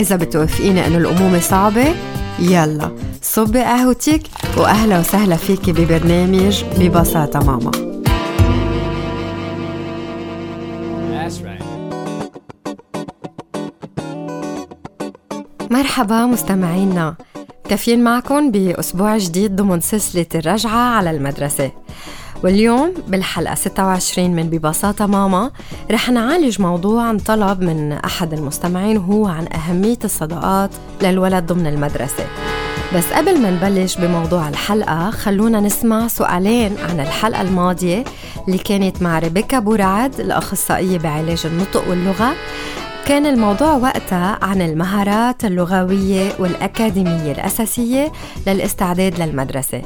إذا بتوافقيني إنه الأمومة صعبة يلا صبي قهوتك وأهلا وسهلا فيكي ببرنامج ببساطة ماما. مرحبا مستمعينا. كافيين معكم بأسبوع جديد ضمن سلسلة الرجعة على المدرسة. واليوم بالحلقة 26 من ببساطة ماما رح نعالج موضوع عن طلب من أحد المستمعين وهو عن أهمية الصداقات للولد ضمن المدرسة. بس قبل ما نبلش بموضوع الحلقة خلونا نسمع سؤالين عن الحلقة الماضية اللي كانت مع ريبيكا بورعد الأخصائية بعلاج النطق واللغة. كان الموضوع وقتها عن المهارات اللغوية والأكاديمية الأساسية للاستعداد للمدرسة.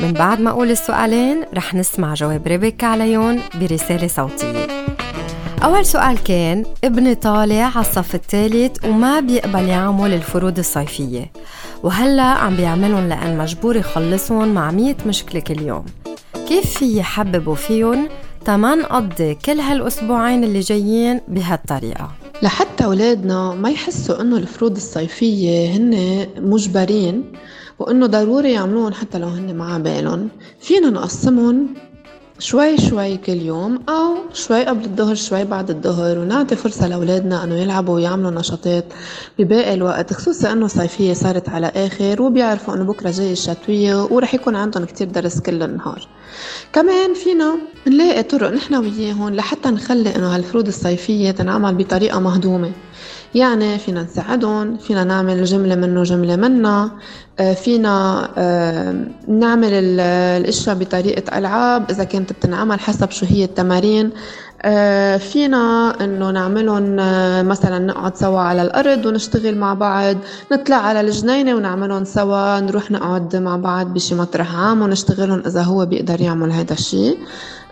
من بعد ما أقول السؤالين رح نسمع جواب ريبيكا عليهم برسالة صوتية. أول سؤال كان ابني طالع على الصف الثالث وما بيقبل يعمل الفروض الصيفية. وهلأ عم بيعملهم لأن مجبور يخلصهم مع مية مشكلة كل يوم. كيف في يحببوا فيهم تما نقضي كل هالأسبوعين اللي جايين بهالطريقة؟ لحتى أولادنا ما يحسوا إنه الفروض الصيفية هن مجبرين. وإنه ضروري يعملوهم حتى لو هن مع بالهم. فينا نقسمهم شوي شوي كل يوم أو شوي قبل الظهر شوي بعد الظهر ونعطي فرصة لأولادنا أنه يلعبوا ويعملوا نشاطات بباقي الوقت خصوصا أنه صيفية صارت على آخر وبيعرفوا أنه بكرة جاي الشتوية ورح يكون عندهم كتير درس كل النهار. كمان فينا نلاقي طرق نحن وياهم لحتى نخلي أنه هالفروض الصيفية تنعمل بطريقة مهضومة. يعني فينا نساعدهم فينا نعمل جملة منه جملة منا آه، فينا آه، نعمل الإشياء بطريقة ألعاب إذا كانت بتنعمل حسب شو هي التمارين. آه، فينا إنه نعملهم مثلا نقعد سوا على الأرض ونشتغل مع بعض نطلع على الجنينة ونعملهم سوا نروح نقعد مع بعض بشي مطرح عام ونشتغلهم إذا هو بيقدر يعمل هذا الشيء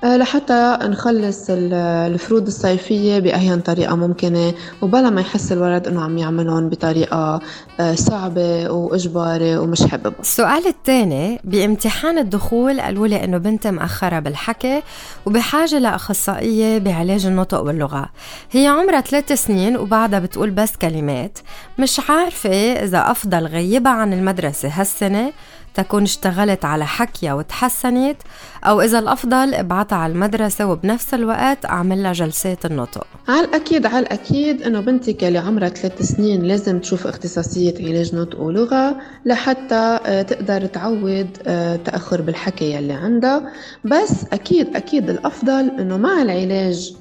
لحتى نخلص الفروض الصيفية بأهين طريقة ممكنة وبلا ما يحس الولد إنه عم يعملهم بطريقة آه، صعبة وإجباري ومش حابب السؤال الثاني بامتحان الدخول قالوا لي إنه بنتي مأخرة بالحكي وبحاجة لأخصائية بعلاج النطق واللغة. هي عمرها ثلاث سنين وبعدها بتقول بس كلمات. مش عارفة إذا أفضل غيبها عن المدرسة هالسنة تكون اشتغلت على حكيها وتحسنت أو إذا الأفضل ابعتها على المدرسة وبنفس الوقت أعمل لها جلسات النطق. على الأكيد على الأكيد إنه بنتك اللي عمرها ثلاث سنين لازم تشوف اختصاصية علاج نطق ولغة لحتى آه، تقدر تعود آه، تأخر بالحكي يلي عندها. بس أكيد أكيد الأفضل إنه مع العلاج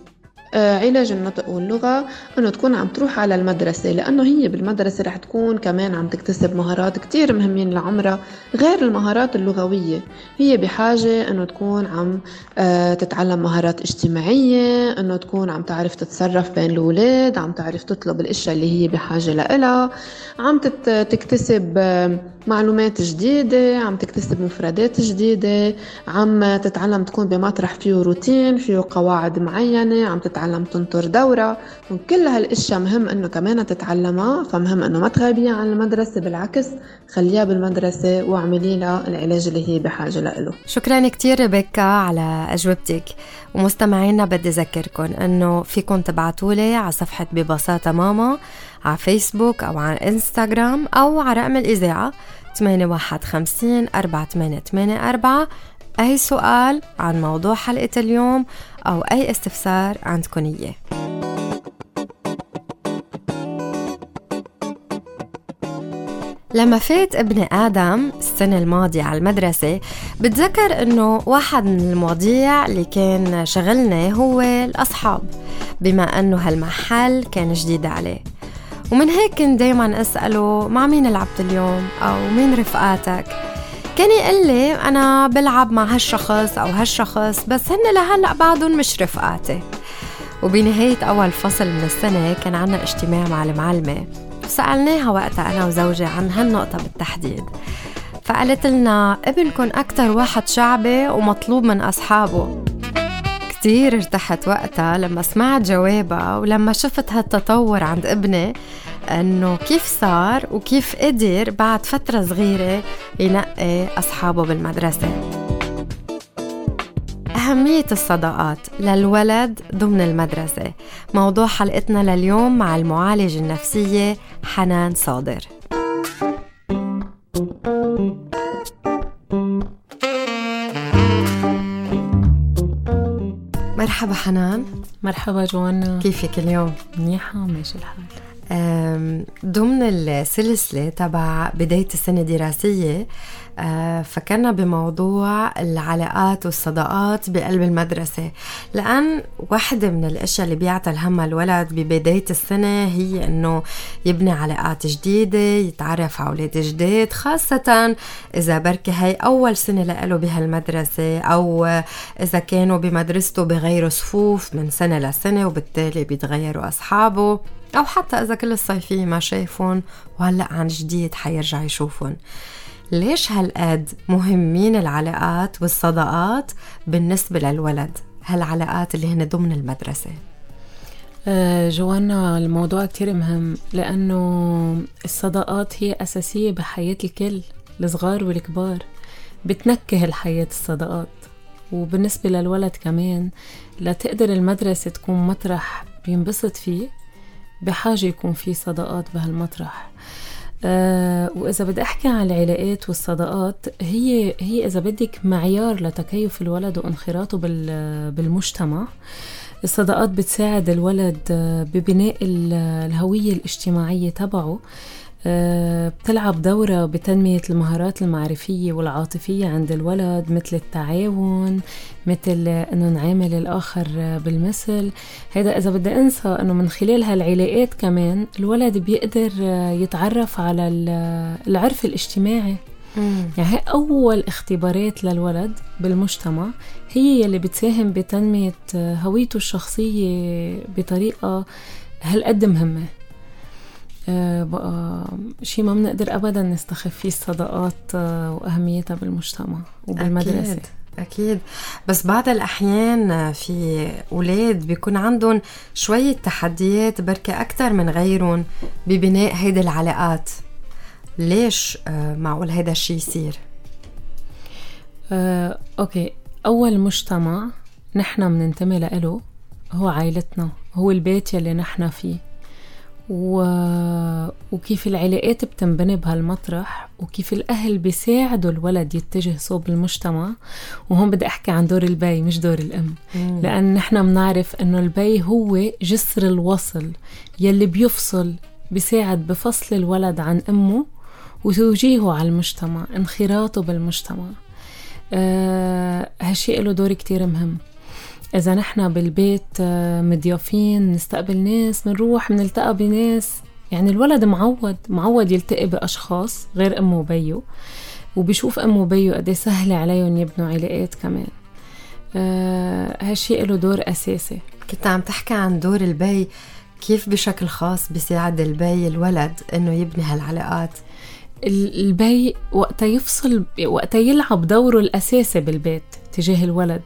علاج النطق واللغة أنه تكون عم تروح على المدرسة لأنه هي بالمدرسة رح تكون كمان عم تكتسب مهارات كتير مهمين لعمرها غير المهارات اللغوية. هي بحاجة أنه تكون عم آه، تتعلم مهارات اجتماعية أنه تكون عم تعرف تتصرف بين الأولاد عم تعرف تطلب الأشياء اللي هي بحاجة لإلها. عم تكتسب آه، معلومات جديدة عم تكتسب مفردات جديدة. عم تتعلم تكون بمطرح فيه روتين فيه قواعد معينة عم تتعلم تنطر دورة وكل هالأشياء مهم إنه كمان تتعلمها فمهم إنه ما تغيبيها عن المدرسة بالعكس خليها بالمدرسة واعملي لها العلاج اللي هي بحاجة له شكرا كتير ريبيكا على أجوبتك. ومستمعينا بدي اذكركم إنه فيكم تبعتولي على صفحة ببساطة ماما على فيسبوك أو على إنستغرام أو على رقم الإذاعة 815 4884 أي سؤال عن موضوع حلقة اليوم أو أي استفسار عندكم إياه. لما فات ابن آدم السنة الماضية على المدرسة بتذكر إنه واحد من المواضيع اللي كان شغلنا هو الأصحاب بما إنه هالمحل كان جديد عليه. ومن هيك كنت دايما أسأله مع مين لعبت اليوم؟ أو مين رفقاتك؟ كان يقول لي أنا بلعب مع هالشخص أو هالشخص بس هن لهلأ بعدهم مش رفقاتي. وبنهاية أول فصل من السنة كان عنا اجتماع مع المعلمة. سألناها وقتها أنا وزوجي عن هالنقطة بالتحديد. فقالت لنا ابنكم أكتر واحد شعبي ومطلوب من أصحابه. كتير ارتحت وقتها لما سمعت جوابها ولما شفت هالتطور عند ابني. إنه كيف صار وكيف قدر بعد فترة صغيرة ينقي أصحابه بالمدرسة. أهمية الصداقات للولد ضمن المدرسة. موضوع حلقتنا لليوم مع المعالجة النفسية حنان صادر. مرحبا حنان. مرحبا جوانا. كيفك اليوم؟ منيحة ماشي الحال. ضمن السلسلة تبع بداية السنة الدراسية فكرنا بموضوع العلاقات والصداقات بقلب المدرسة. لأن واحدة من الأشياء اللي بيعطل همها الولد ببداية السنة هي أنه يبني علاقات جديدة يتعرف على أولاد جديد خاصة إذا بركي هاي أول سنة له بهالمدرسة أو إذا كانوا بمدرسته بغيروا صفوف من سنة لسنة وبالتالي بيتغيروا أصحابه. أو حتى إذا كل الصيفية ما شايفون وهلأ عن جديد حيرجع يشوفون. ليش هالقد مهمين العلاقات والصداقات بالنسبة للولد؟ هالعلاقات اللي هن ضمن المدرسة. آه، جوانا الموضوع كتير مهم لأنه الصداقات هي أساسية بحياة الكل الصغار والكبار. بتنكه الحياة الصداقات. وبالنسبة للولد كمان لتقدر المدرسة تكون مطرح بينبسط فيه بحاجة يكون في صداقات بهالمطرح. أه وإذا بدي أحكي عن العلاقات والصداقات هي هي إذا بدك معيار لتكيف الولد وانخراطه بالمجتمع الصداقات بتساعد الولد ببناء الهوية الاجتماعية تبعه. آه، بتلعب دورة بتنمية المهارات المعرفية والعاطفية عند الولد مثل التعاون مثل إنه نعامل الآخر بالمثل. هذا إذا بدي أنسى إنه من خلال هالعلاقات كمان الولد بيقدر يتعرف على العرف الاجتماعي. مم. يعني هي أول اختبارات للولد بالمجتمع هي يلي بتساهم بتنمية هويته الشخصية بطريقة هالقد مهمة. آه، بقى شيء ما بنقدر ابدا نستخف فيه الصداقات آه، وأهميتها بالمجتمع وبالمدرسة أكيد. أكيد بس بعض الأحيان في أولاد بيكون عندهم شوية تحديات بركة أكثر من غيرهم ببناء هيدي العلاقات ليش آه، معقول هيدا الشيء يصير؟ آه، okay أول مجتمع نحن بننتمي له هو عائلتنا هو البيت يلي نحن فيه و... وكيف العلاقات بتنبني بهالمطرح وكيف الأهل بيساعدوا الولد يتجه صوب المجتمع. وهون بدي أحكي عن دور البي مش دور الأم. مم. لأن نحن بنعرف أنه البي هو جسر الوصل يلي بيفصل بيساعد بفصل الولد عن أمه وتوجيهه على المجتمع انخراطه بالمجتمع. آه هالشيء له دور كتير مهم. إذا نحن بالبيت آه، مضيافين نستقبل ناس بنروح بنلتقى بناس. يعني الولد معود معود يلتقي بأشخاص غير أمه وبيه وبيشوف أمه وبيه قد إيه سهل عليهم يبنوا علاقات كمان. آه هالشيء له دور أساسي. كنت عم تحكي عن دور البي كيف بشكل خاص بيساعد البي الولد إنه يبني هالعلاقات؟ البي وقتها يفصل وقتها يلعب دوره الأساسي بالبيت تجاه الولد.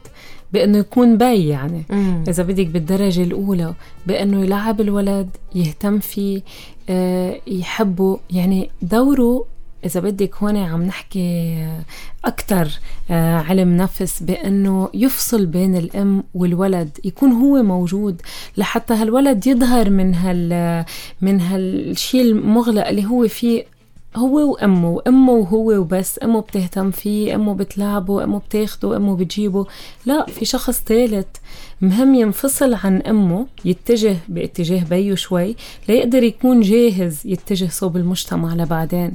بأنه يكون باي يعني مم. إذا بدك بالدرجة الأولى بأنه يلعب الولد يهتم فيه آه يحبه يعني دوره إذا بدك هون عم نحكي أكثر آه علم نفس بأنه يفصل بين الأم والولد يكون هو موجود لحتى هالولد يظهر من هال من هالشيء المغلق اللي هو فيه هو وأمه وأمه وهو وبس. أمه بتهتم فيه أمه بتلعبه أمه بتاخده أمه بتجيبه. لا في شخص ثالث مهم ينفصل عن أمه يتجه باتجاه بيه شوي ليقدر يكون جاهز يتجه صوب المجتمع لبعدين.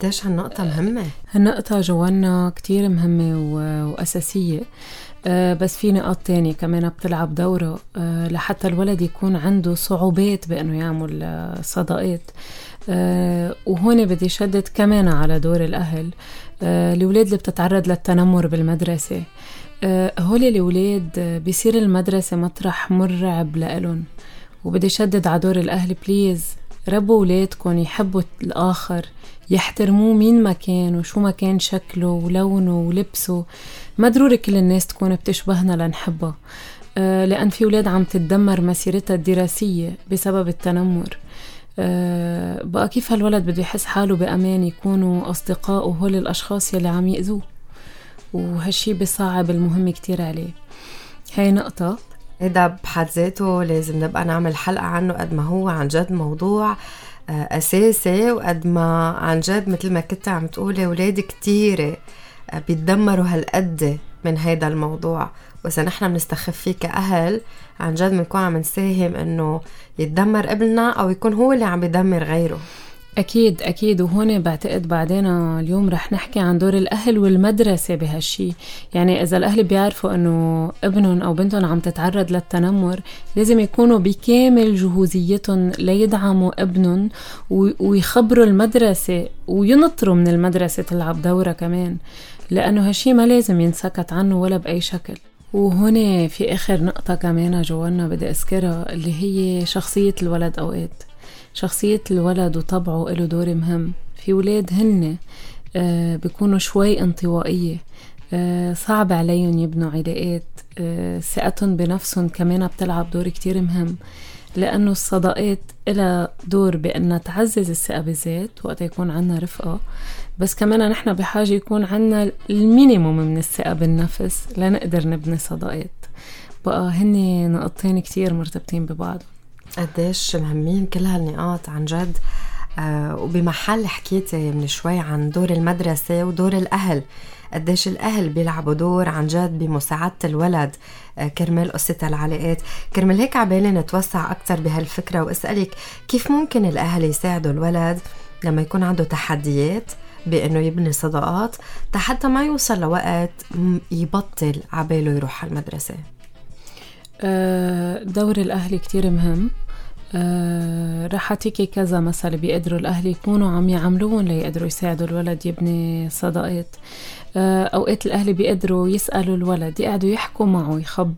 قديش هالنقطة مهمة؟ هالنقطة جوانا كتير مهمة وأساسية. أه بس في نقاط تانية كمان بتلعب دورة. أه لحتى الولد يكون عنده صعوبات بأنه يعمل أه صداقات. آه، وهون بدي شدد كمان على دور الأهل. آه، الأولاد اللي بتتعرض للتنمر بالمدرسة. آه، هول الأولاد بيصير المدرسة مطرح مرعب لإلهم. وبدي شدد على دور الأهل بليز ربوا أولادكم يحبوا الآخر يحترموه مين ما كان وشو ما كان شكله ولونه ولبسه. ما ضروري كل الناس تكون بتشبهنا لنحبها آه، لأن في ولاد عم تتدمر مسيرتها الدراسية بسبب التنمر. بقى كيف هالولد بده يحس حاله بأمان يكونوا أصدقائه هول الأشخاص يلي عم يأذوه؟ وهالشي بصعب المهم كتير عليه. هاي نقطة. هيدا بحد ذاته لازم نبقى نعمل حلقة عنه قد ما هو عن جد موضوع آه، أساسي وقد ما عن جد مثل ما كنت عم تقولي ولادي كتيرة آه، بيتدمروا هالقد من هيدا الموضوع. وإذا نحن بنستخف فيه كأهل عن جد بنكون عم نساهم إنه يتدمر ابننا أو يكون هو اللي عم يدمر غيره. أكيد أكيد. وهون بعتقد بعدين اليوم رح نحكي عن دور الأهل والمدرسة بهالشي. يعني إذا الأهل بيعرفوا أنه ابنهم أو بنتهم عم تتعرض للتنمر لازم يكونوا بكامل جهوزيتهم ليدعموا ابنهم ويخبروا المدرسة وينطروا من المدرسة تلعب دورها كمان. لأنه هالشي ما لازم ينسكت عنه ولا بأي شكل. وهون في آخر نقطة كمان جوانا بدي أذكرها اللي هي شخصية الولد أوقات. شخصية الولد وطبعه له دور مهم. في ولاد هن آه بيكونوا شوي انطوائية. آه صعب عليهم يبنوا علاقات. آه ثقتهم بنفسهم كمان بتلعب دور كتير مهم. لأنه الصداقات إلها دور بأنها تعزز الثقة بالذات وقت يكون عنا رفقة. بس كمان نحن بحاجة يكون عنا المينيموم من الثقة بالنفس لنقدر نبني صداقات. بقى هني نقطتين كتير مرتبطين ببعض. قديش مهمين كل هالنقاط عن جد آه وبمحل حكيتي من شوي عن دور المدرسة ودور الأهل. قديش الأهل بيلعبوا دور عن جد بمساعدة الولد آه كرمال قصة العلاقات كرمال هيك عبالي نتوسع أكثر بهالفكرة وأسألك كيف ممكن الأهل يساعدوا الولد لما يكون عنده تحديات بأنه يبني صداقات حتى ما يوصل لوقت يبطل عباله يروح على المدرسة. آه، دور الأهل كتير مهم. آه رح أعطيكي كذا مثل بيقدروا الأهل يكونوا عم يعملوهم ليقدروا يساعدوا الولد يبني صداقات. آه أوقات الأهل بيقدروا يسألوا الولد يقعدوا يحكوا معه يخب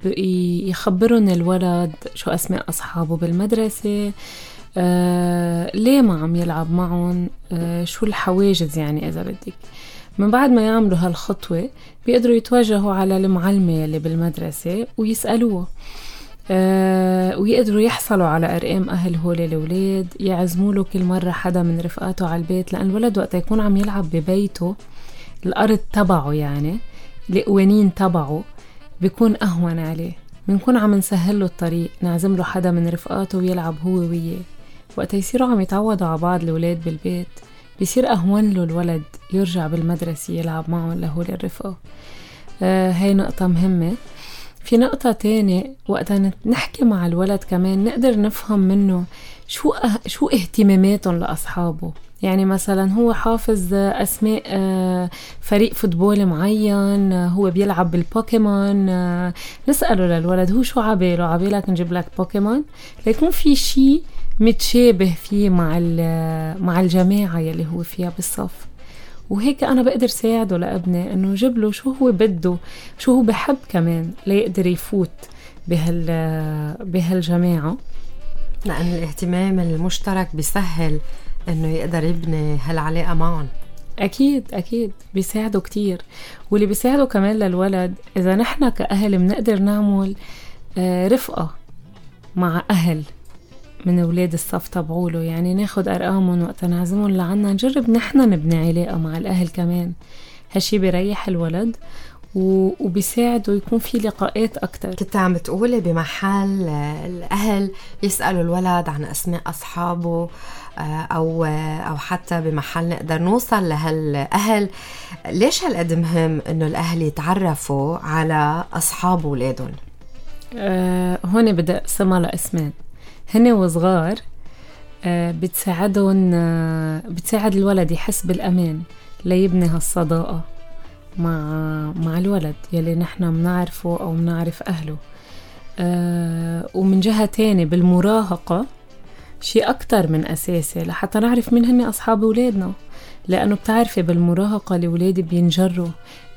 الولد شو أسماء أصحابه بالمدرسة. آه ليه ما عم يلعب معهم؟ آه شو الحواجز يعني إذا بدك؟ من بعد ما يعملوا هالخطوة بيقدروا يتوجهوا على المعلمة اللي بالمدرسة ويسألوها. آه ويقدروا يحصلوا على أرقام أهل هول الأولاد يعزموا له كل مرة حدا من رفقاته على البيت لأن الولد وقت يكون عم يلعب ببيته الأرض تبعه يعني القوانين تبعه بيكون أهون عليه. بنكون عم نسهل له الطريق نعزم له حدا من رفقاته ويلعب هو وياه. وقت يصيروا عم يتعودوا على بعض الولاد بالبيت. بصير أهون له الولد يرجع بالمدرسة يلعب معهم لهول الرفقة. آه هاي نقطة مهمة. في نقطة تانية وقت نحكي مع الولد كمان نقدر نفهم منه شو أه شو اهتماماتهم لأصحابه. يعني مثلا هو حافظ أسماء آه، فريق football معين آه، هو بيلعب بالبوكيمون آه، نسأله للولد هو شو عباله؟ عبالك نجيب لك بوكيمون؟ ليكون في شيء متشابه فيه مع مع الجماعة يلي هو فيها بالصف. وهيك أنا بقدر ساعده لابني إنه جيب له شو هو بده شو هو بحب كمان ليقدر يفوت بهال بهالجماعة. لأن الاهتمام المشترك بيسهل إنه يقدر يبني هالعلاقة معهم أكيد أكيد. بيساعدوا كتير. واللي بيساعدوا كمان للولد إذا نحن كأهل بنقدر نعمل آه، رفقة مع أهل. من أولاد الصف تبعوله. يعني ناخد أرقامهم وقت نعزمهم لعنا نجرب نحن نبني علاقة مع الأهل كمان. هالشي بيريح الولد وبيساعد ويكون في لقاءات أكتر. كنت عم بتقولي بمحل الأهل يسألوا الولد عن أسماء أصحابه آه، أو أو حتى بمحل نقدر نوصل لهالأهل. ليش هالقد مهم إنه الأهل يتعرفوا على أصحاب أولادهم؟ أه هون بدي أقسمها لاسمان هن وصغار أه بتساعدهم أه بتساعد الولد يحس بالأمان ليبني هالصداقة مع مع الولد يلي نحن بنعرفه أو بنعرف أهله. أه ومن جهة تانية بالمراهقة شيء أكتر من أساسي لحتى نعرف مين هن أصحاب أولادنا. لأنه بتعرفي بالمراهقة الأولاد بينجروا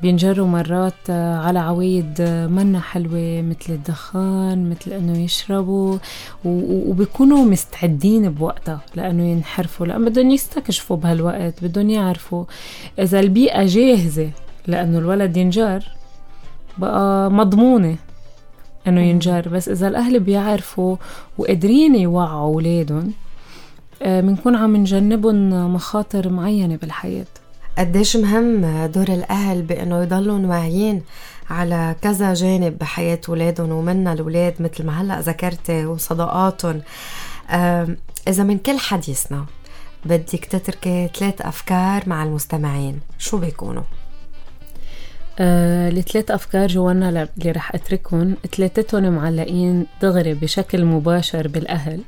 بينجروا مرات على عوايد منا حلوة مثل الدخان مثل أنه يشربوا وبيكونوا مستعدين بوقتها لأنه ينحرفوا لأن بدهم يستكشفوا بهالوقت بدهم يعرفوا إذا البيئة جاهزة لأنه الولد ينجر بقى مضمونة إنه ينجر. بس إذا الأهل بيعرفوا وقادرين يوعوا أولادهم بنكون عم نجنبهم مخاطر معينة بالحياة. قديش مهم دور الأهل بأنه يضلوا واعيين على كذا جانب بحياة ولادهم ومنا الولاد مثل ما هلأ ذكرتي وصداقاتهم. إذا من كل حديثنا بدك تتركي ثلاث أفكار مع المستمعين شو بيكونوا؟ آه، الثلاث أفكار جوانا اللي رح أتركهم ثلاثتهم معلقين دغري بشكل مباشر بالأهل.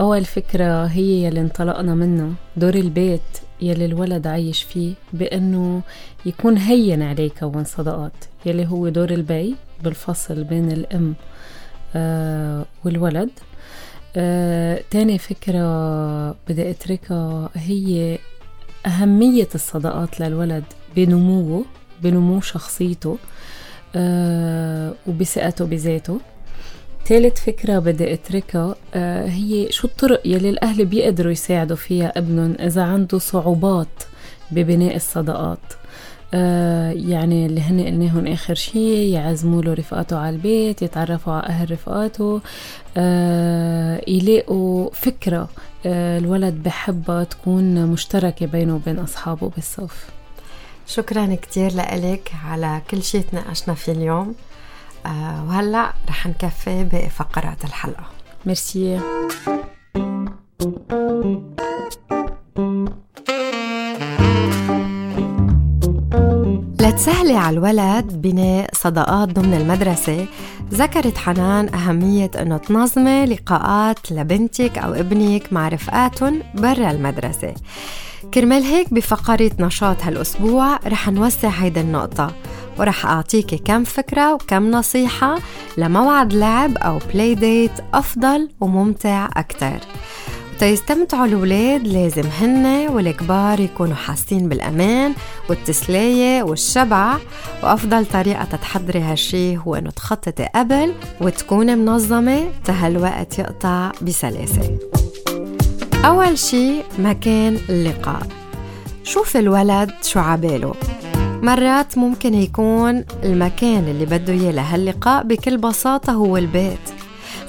أول فكرة هي يلي انطلقنا منها دور البيت يلي الولد عايش فيه بأنه يكون هين عليه يكون صداقات يلي هو دور البي بالفصل بين الأم آه والولد. آه تاني فكرة بدي أتركها هي أهمية الصداقات للولد بنموه بنمو شخصيته آه وبثقته بذاته. ثالث فكرة بدي أتركها آه هي شو الطرق يلي الأهل بيقدروا يساعدوا فيها ابنهم إذا عنده صعوبات ببناء الصداقات؟ آه يعني اللي هن قلناهم آخر شي يعزموا له رفقاته على البيت يتعرفوا على أهل رفقاته آه يلاقوا فكرة آه الولد بحبها تكون مشتركة بينه وبين أصحابه بالصف. شكرا كتير لك على كل شيء تناقشنا فيه اليوم. وهلا رح نكفي بفقرات الحلقة. ميرسي. لتسهلي على الولد بناء صداقات ضمن المدرسة. ذكرت حنان أهمية أنه تنظمي لقاءات لبنتك أو ابنك مع رفقاتهم برا المدرسة. كرمال هيك بفقرة نشاط هالأسبوع رح نوسع هيدي النقطة. ورح أعطيكي كم فكرة وكم نصيحة لموعد لعب أو بلاي ديت أفضل وممتع أكتر. تيستمتعوا الولاد لازم هن والكبار يكونوا حاسين بالأمان والتسلية والشبع. وأفضل طريقة تتحضري هالشي هو إنه تخططي قبل وتكوني منظمة تهالوقت يقطع بسلاسة. أول شي مكان اللقاء. شوف الولد شو عباله. مرات ممكن يكون المكان اللي بده إياه لهاللقاء بكل بساطة هو البيت.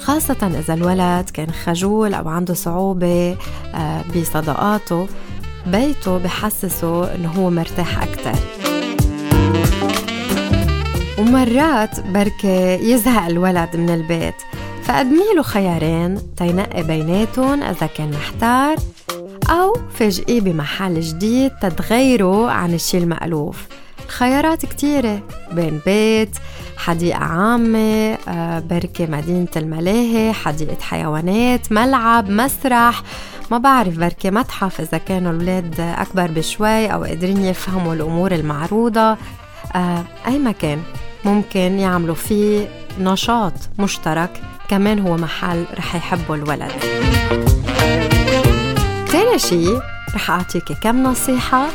خاصة إذا الولد كان خجول أو عنده صعوبة آه، بصداقاته بيته بحسسه إنه هو مرتاح أكتر. ومرات بركة يزهق الولد من البيت. فقدمي له خيارين تينقي بيناتهم إذا كان محتار أو فاجئيه بمحل جديد تتغيروا عن الشي المألوف. خيارات كتيرة. بين بيت حديقة عامة آه، بركة مدينة الملاهي حديقة حيوانات ملعب مسرح. ما بعرف بركة متحف إذا كانوا الولاد أكبر بشوي أو قادرين يفهموا الأمور المعروضة. آه، أي مكان ممكن يعملوا فيه نشاط مشترك. كمان هو محل رح يحبه الولد. تاني شي رح أعطيكي كم نصيحة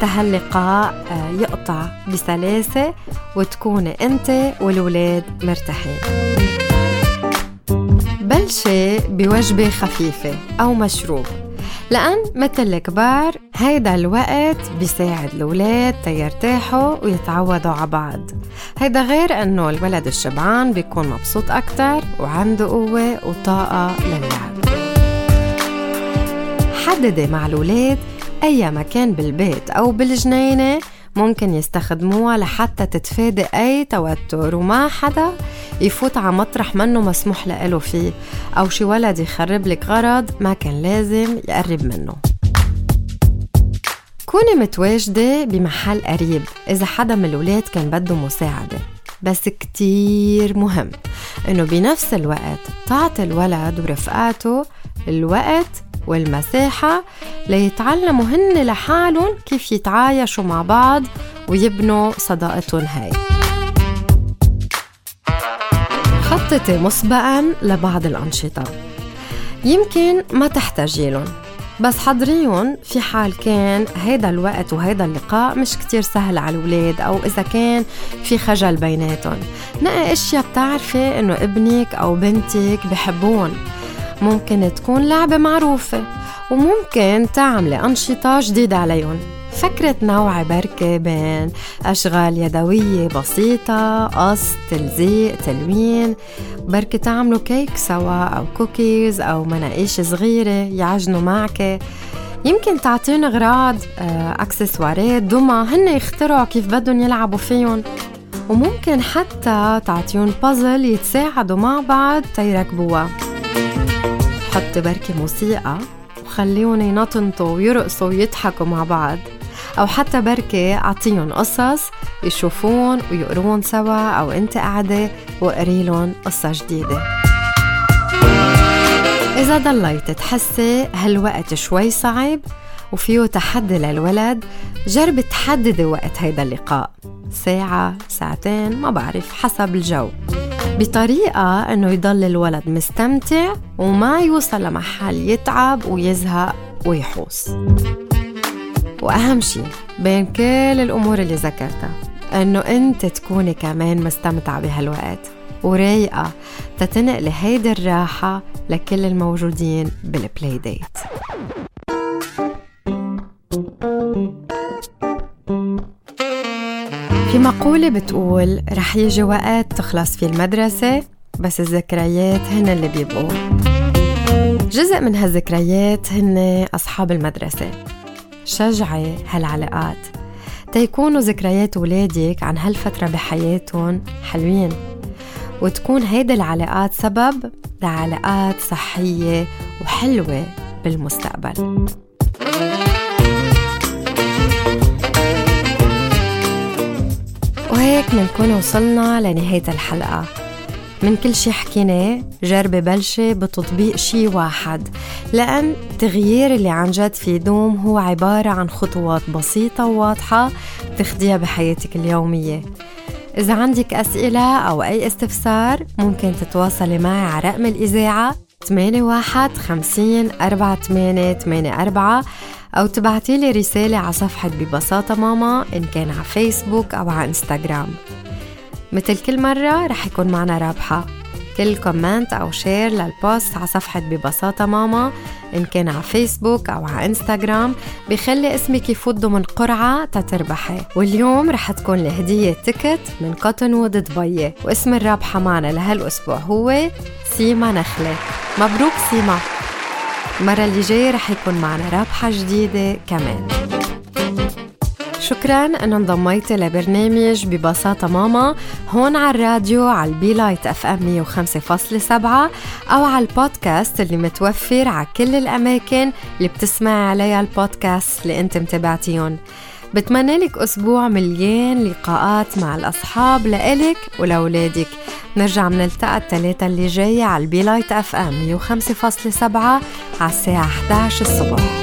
تهاللقاء آه، يقطع بسلاسة وتكوني أنت والولاد مرتاحين. بلشي بوجبة خفيفة أو مشروب. لأن مثل الكبار هيدا الوقت بيساعد الولاد تيرتاحوا ويتعودوا على بعض. هيدا غير أنه الولد الشبعان بيكون مبسوط أكتر وعنده قوة وطاقة للعب. حددي مع الولاد أي مكان بالبيت أو بالجنينة ممكن يستخدموها لحتى تتفادي أي توتر وما حدا يفوت على مطرح منه مسموح له فيه أو شي ولد يخرب لك غرض ما كان لازم يقرب منه. كوني متواجدة بمحل قريب إذا حدا من الولاد كان بده مساعدة بس كتير مهم إنه بنفس الوقت تعطي الولد ورفقاته الوقت والمساحة ليتعلموا هن لحالهم كيف يتعايشوا مع بعض ويبنوا صداقتهم هاي. خططي مسبقا لبعض الأنشطة. يمكن ما تحتاجيلن بس حضريهم في حال كان هيدا الوقت وهيدا اللقاء مش كتير سهل على الولاد أو إذا كان في خجل بيناتهم. نقي أشياء بتعرفي إنه ابنك أو بنتك بحبون. ممكن تكون لعبة معروفة وممكن تعملي أنشطة جديدة عليهم. فكرة نوعي بركة بين أشغال يدوية بسيطة قص تلزيق تلوين. بركة تعملوا كيك سوا أو كوكيز أو مناقيش صغيرة يعجنوا معك. يمكن تعطيهم أغراض آه، أكسسوارات دمى. هن يخترعوا كيف بدهم يلعبوا فيهم. وممكن حتى تعطيهم بازل يتساعدوا مع بعض تيركبوها. حط بركة موسيقى وخليهم ينطنطوا ويرقصوا ويضحكوا مع بعض. أو حتى بركة أعطيهم قصص يشوفون ويقرون سوا أو أنت قاعدة وقري قصة جديدة. إذا ضليت تحسي هالوقت شوي صعب وفيه تحدي للولد جربي تحددي وقت هيدا اللقاء. ساعة ساعتين ما بعرف حسب الجو. بطريقة إنه يضل الولد مستمتع وما يوصل لمحل يتعب ويزهق ويحوس. وأهم شيء بين كل الأمور اللي ذكرتها إنه أنت تكوني كمان مستمتعة بهالوقت ورايقة تتنقلي هيدي الراحة لكل الموجودين بالبلاي ديت في مقولة بتقول رح يجي وقت تخلص فيه المدرسة بس الذكريات هن اللي بيبقوا. جزء من هالذكريات هن أصحاب المدرسة. شجعي هالعلاقات. تيكونوا ذكريات ولادك عن هالفترة بحياتهم حلوين. وتكون هيدي العلاقات سبب لعلاقات صحية وحلوة بالمستقبل. وهيك منكون وصلنا لنهاية الحلقة. من كل شي حكيناه جربي بلشي بتطبيق شي واحد. لأن التغيير اللي عن جد في دوم هو عبارة عن خطوات بسيطة وواضحة تخديها بحياتك اليومية. إذا عندك أسئلة أو أي استفسار ممكن تتواصلي معي على رقم الإذاعة 81 50 48 84 أو تبعتي لي رسالة على صفحة ببساطة ماما إن كان على فيسبوك أو على إنستغرام. مثل كل مرة رح يكون معنا رابحة. كل comment أو share لل post على صفحة ببساطة ماما إن كان على فيسبوك أو على إنستغرام بخلي اسمك يفوت ضمن قرعة تتربحي. واليوم رح تكون الهدية ticket من Cottonwood دبي. واسم الرابحة معنا لهالأسبوع هو سيما نخلة. مبروك سيما. المرة اللي جاية رح يكون معنا رابحة جديدة كمان. شكرا انه انضميتي لبرنامج ببساطة ماما هون على الراديو على ال B Light FM 105.7 أو على البودكاست اللي متوفر على كل الأماكن اللي بتسمعي عليها البودكاست اللي أنت متابعتيهم بتمنى لك أسبوع مليان لقاءات مع الأصحاب لإلك ولأولادك. نرجع منلتقى الثلاثة اللي جاية على ال B Light FM 105.7 على الساعة 11 الصبح.